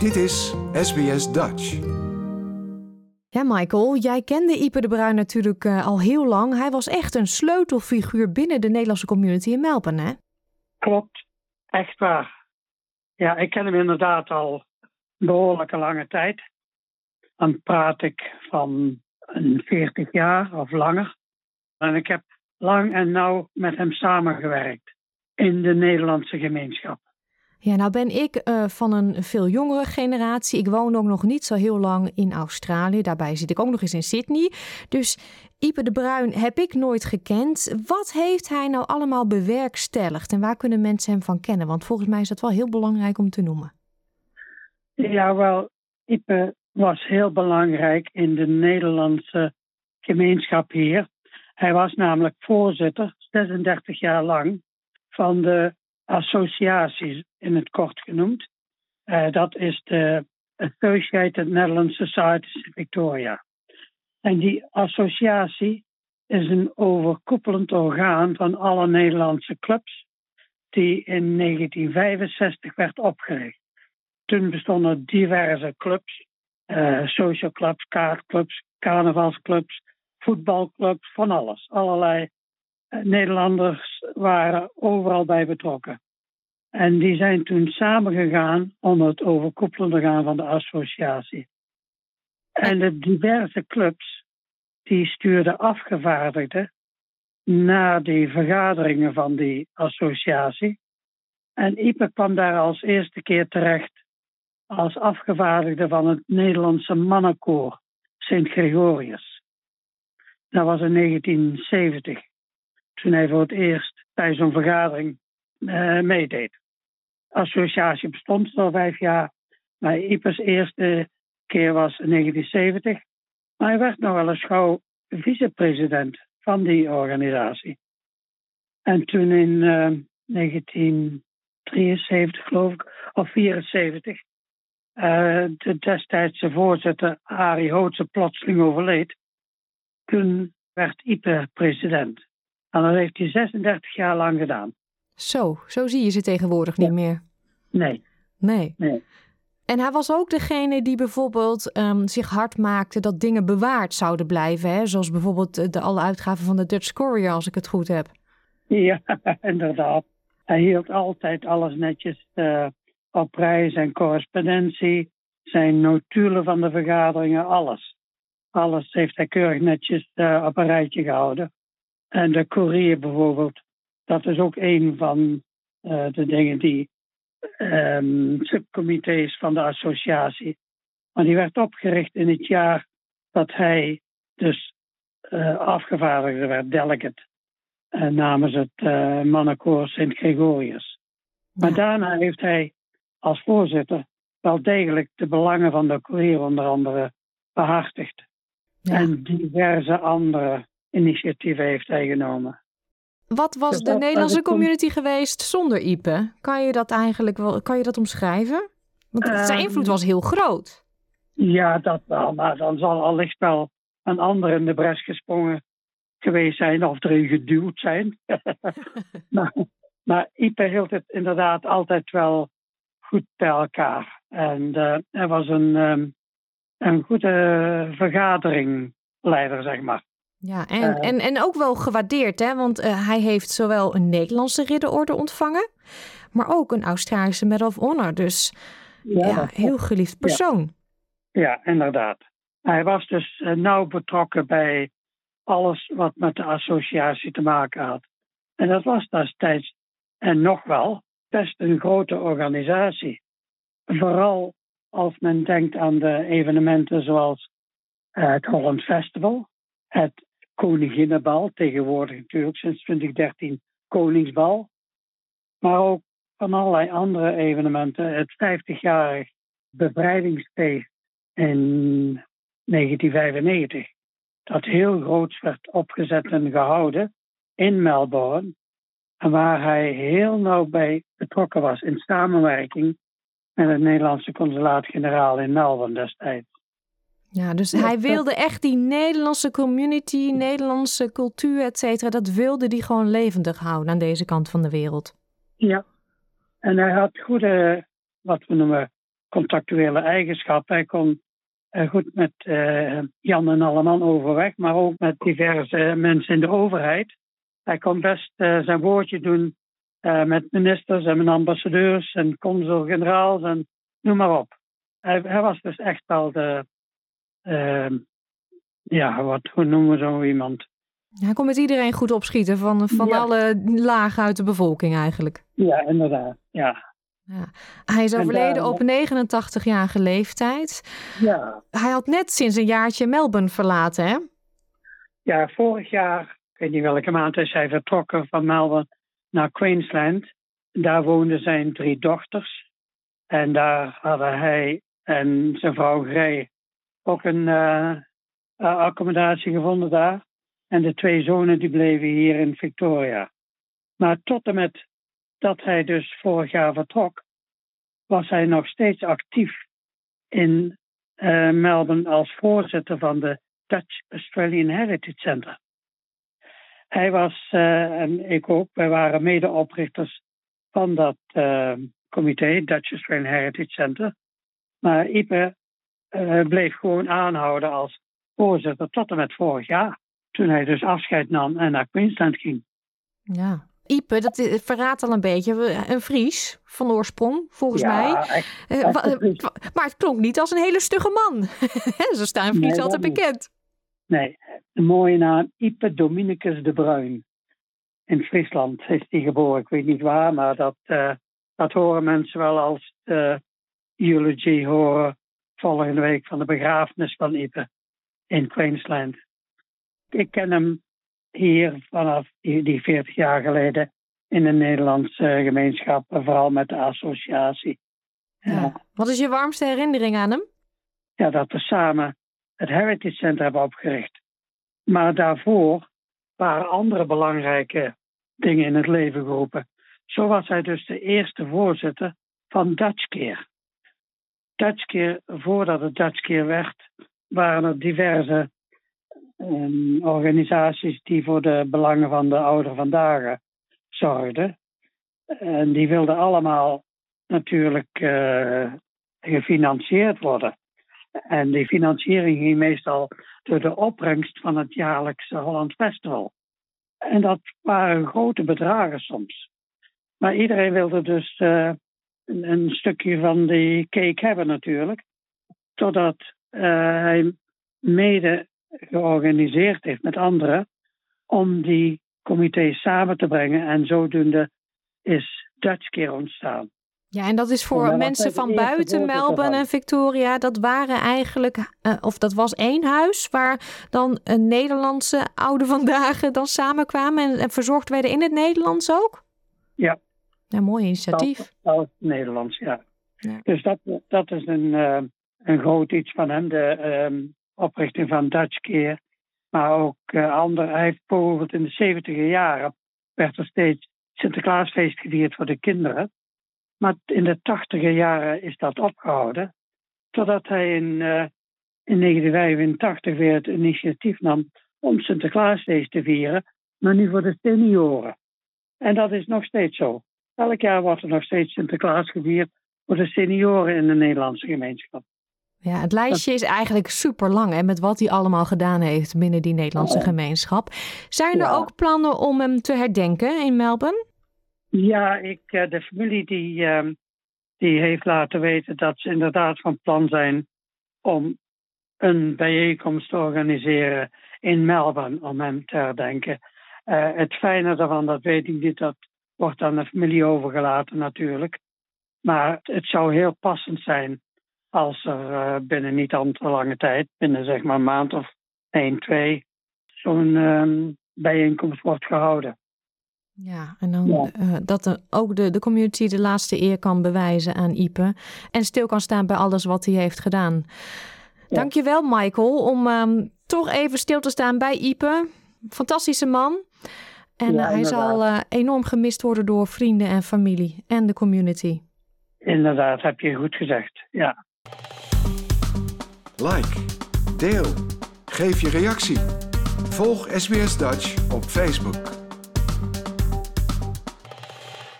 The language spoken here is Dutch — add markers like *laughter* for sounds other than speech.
Dit is SBS Dutch. Ja, Michael, jij kende Ipe de Bruin natuurlijk uh, al heel lang. Hij was echt een sleutelfiguur binnen de Nederlandse community in Melbourne, hè? Klopt, echt waar. Ja, ik ken hem inderdaad al een behoorlijke lange tijd. Dan praat ik van een 40 jaar of langer. En ik heb lang en nauw met hem samengewerkt in de Nederlandse gemeenschap. Ja, nou ben ik uh, van een veel jongere generatie. Ik woon ook nog niet zo heel lang in Australië. Daarbij zit ik ook nog eens in Sydney. Dus Ipe de Bruin heb ik nooit gekend. Wat heeft hij nou allemaal bewerkstelligd en waar kunnen mensen hem van kennen? Want volgens mij is dat wel heel belangrijk om te noemen. Ja, wel, Ipe was heel belangrijk in de Nederlandse gemeenschap hier. Hij was namelijk voorzitter, 36 jaar lang, van de associaties in het kort genoemd. Uh, dat is de Associated Netherlands Societies Victoria. En die associatie is een overkoepelend orgaan van alle Nederlandse clubs, die in 1965 werd opgericht. Toen bestonden diverse clubs, uh, social clubs, kaartclubs, carnavalsclubs, voetbalclubs, van alles. Allerlei Nederlanders waren overal bij betrokken. En die zijn toen samengegaan om het overkoepelende orgaan van de associatie. En de diverse clubs die stuurden afgevaardigden naar die vergaderingen van die associatie. En Ipe kwam daar als eerste keer terecht als afgevaardigde van het Nederlandse mannenkoor Sint Gregorius. Dat was in 1970 toen hij voor het eerst bij zo'n vergadering uh, meedeed. Associatie bestond al vijf jaar, maar Ipers eerste keer was in 1970. Maar hij werd nog wel eens gauw vicepresident van die organisatie. En toen in uh, eh, 1973, geloof ik, of 74, uh, eh, de destijdse voorzitter Arie Hootse plotseling overleed. Toen werd Ipe president. En dat heeft hij 36 jaar lang gedaan. Zo, zo zie je ze tegenwoordig niet meer. Nee. Nee. nee. En hij was ook degene die bijvoorbeeld um, zich hard maakte dat dingen bewaard zouden blijven. Hè? Zoals bijvoorbeeld de, alle uitgaven van de Dutch Courier, als ik het goed heb. Ja, *laughs* inderdaad. Hij hield altijd alles netjes uh, op prijs en correspondentie. Zijn notulen van de vergaderingen, alles. Alles heeft hij keurig netjes uh, op een rijtje gehouden. En de Courier bijvoorbeeld, dat is ook een van uh, de dingen die um, subcomité's van de associatie. Maar die werd opgericht in het jaar dat hij dus uh, afgevaardigde werd, delegate, uh, namens het mannenkoor Sint Gregorius. Maar daarna heeft hij als voorzitter wel degelijk de belangen van de Courier onder andere behartigd. Ja. En diverse andere initiatieven heeft hij genomen. Wat was dus de Nederlandse community geweest zonder Ipe? Kan je dat eigenlijk wel kan je dat omschrijven? Want zijn invloed was heel groot. Ja, dat wel. Maar dan zal allicht wel een ander in de bres gesprongen geweest zijn of erin geduwd zijn. *laughs* *laughs* maar, maar Ipe hield het inderdaad altijd wel goed bij elkaar. En uh, hij was een, um, een goede vergaderingleider, zeg maar. Ja, en, uh, en, en ook wel gewaardeerd, hè? want uh, hij heeft zowel een Nederlandse ridderorde ontvangen, maar ook een Australische Medal of Honor. Dus ja, ja heel geliefd persoon. Ja. ja, inderdaad. Hij was dus uh, nauw betrokken bij alles wat met de associatie te maken had. En dat was destijds, en nog wel, best een grote organisatie. Vooral als men denkt aan de evenementen zoals het Holland Festival, het Koninginnenbal, tegenwoordig natuurlijk sinds 2013 Koningsbal. Maar ook van allerlei andere evenementen. Het 50-jarig bevrijdingsfeest in 1995, dat heel groot werd opgezet en gehouden in Melbourne. En waar hij heel nauw bij betrokken was in samenwerking met het Nederlandse consulaat-generaal in Melbourne destijds. Ja, dus hij wilde echt die Nederlandse community, Nederlandse cultuur, et cetera, dat wilde hij gewoon levendig houden aan deze kant van de wereld. Ja, en hij had goede, wat we noemen, contactuele eigenschappen. Hij kon goed met Jan en Alleman overweg, maar ook met diverse mensen in de overheid. Hij kon best zijn woordje doen met ministers en met ambassadeurs en consul-generaals en noem maar op. Hij, hij, was dus echt wel de, ja, wat, hoe noemen we zo iemand? Hij kon met iedereen goed opschieten, van, van alle lagen uit de bevolking eigenlijk. Ja, inderdaad, ja. Ja. Hij is overleden op 89-jarige leeftijd. Ja. Hij had net sinds een jaartje Melbourne verlaten, hè? Ja, vorig jaar, ik weet niet welke maand, is hij vertrokken van Melbourne naar Queensland. Daar woonden zijn drie dochters. En daar hadden hij en zijn vrouw Grey ook een uh, accommodatie gevonden daar. En de twee zonen die bleven hier in Victoria. Maar tot en met dat hij dus vorig jaar vertrok, was hij nog steeds actief in uh, Melbourne als voorzitter van de Dutch Australian Heritage Center. Hij was, en ik ook, wij waren medeoprichters van dat uh, comité, Dutch Australian Heritage Center. Maar Ipe bleef gewoon aanhouden als voorzitter tot en met vorig jaar. Toen hij dus afscheid nam en naar Queensland ging. Ja, Ipe, dat verraadt al een beetje. Een Fries van oorsprong, volgens mij. Eh, maar het klonk niet als een hele stugge man. *laughs* Zo staan Fries nee, altijd bekend. Nee, de mooie naam Ipe Dominicus de Bruin. In Friesland is hij geboren. Ik weet niet waar, maar dat, uh, dat horen mensen wel als de eulogy horen volgende week van de begrafenis van Ipe in Queensland. Ik ken hem hier vanaf die 40 jaar geleden in de Nederlandse gemeenschap, vooral met de associatie. Ja. Wat is je warmste herinnering aan hem? Ja, dat we samen het Heritage Center hebben opgericht. Maar daarvoor waren andere belangrijke dingen in het leven geroepen. Zo was hij dus de eerste voorzitter van Dutch Care. Dutch Care, voordat het Dutch Care werd, waren er diverse um, organisaties die voor de belangen van de ouderen vandaag zorgden. En die wilden allemaal natuurlijk uh, gefinancierd worden. En die financiering ging meestal door de opbrengst van het jaarlijkse Holland Festival. En dat waren grote bedragen soms. Maar iedereen wilde dus uh, een, een, stukje van die cake hebben natuurlijk. Totdat uh, hij mede georganiseerd heeft met anderen om die comité's samen te brengen. En zodoende is Dutch Care ontstaan. Ja, en dat is voor mensen van buiten Melbourne en Victoria. Dat waren eigenlijk, uh, of dat was één huis waar dan een Nederlandse oude vandaag dan samenkwamen en, en, verzorgd werden in het Nederlands ook? Ja. Ja, mooi initiatief. Dat, Nederlands, ja. ja. Dus dat, dat is een, uh, een groot iets van hem. De, um, oprichting van Dutch Care. Maar ook uh, andere. Hij heeft bijvoorbeeld in de 70 jaren werd er steeds Sinterklaasfeest gevierd voor de kinderen. Maar in de 80 jaren is dat opgehouden. Totdat hij in, uh, in 1985 weer het initiatief nam om Sinterklaasfeest te vieren. Maar nu voor de senioren. En dat is nog steeds zo. Elk jaar wordt er nog steeds Sinterklaas gevierd voor de senioren in de Nederlandse gemeenschap. Ja, het lijstje is eigenlijk super lang hè, met wat hij allemaal gedaan heeft binnen die Nederlandse gemeenschap. Zijn er ook plannen om hem te herdenken in Melbourne? Ja, ik, eh, de familie die, ehm, die heeft laten weten dat ze inderdaad van plan zijn om een bijeenkomst te organiseren in Melbourne om hem te herdenken. Uh, het fijne daarvan, dat weet ik niet, dat wordt aan de familie overgelaten natuurlijk. Maar het zou heel passend zijn als er uh, binnen niet al te lange tijd, binnen zeg maar een maand of één, twee, zo'n um, bijeenkomst wordt gehouden. Ja, en dan ja. Uh, dat de, ook de, de community de laatste eer kan bewijzen aan Ipe. En stil kan staan bij alles wat hij heeft gedaan. Ja. Dankjewel, Michael, om um, toch even stil te staan bij Ipe. Fantastische man. En ja, uh, hij zal uh, enorm gemist worden door vrienden en familie en de community. Inderdaad, heb je goed gezegd. Ja. Like, deel, geef je reactie. Volg SBS Dutch op Facebook.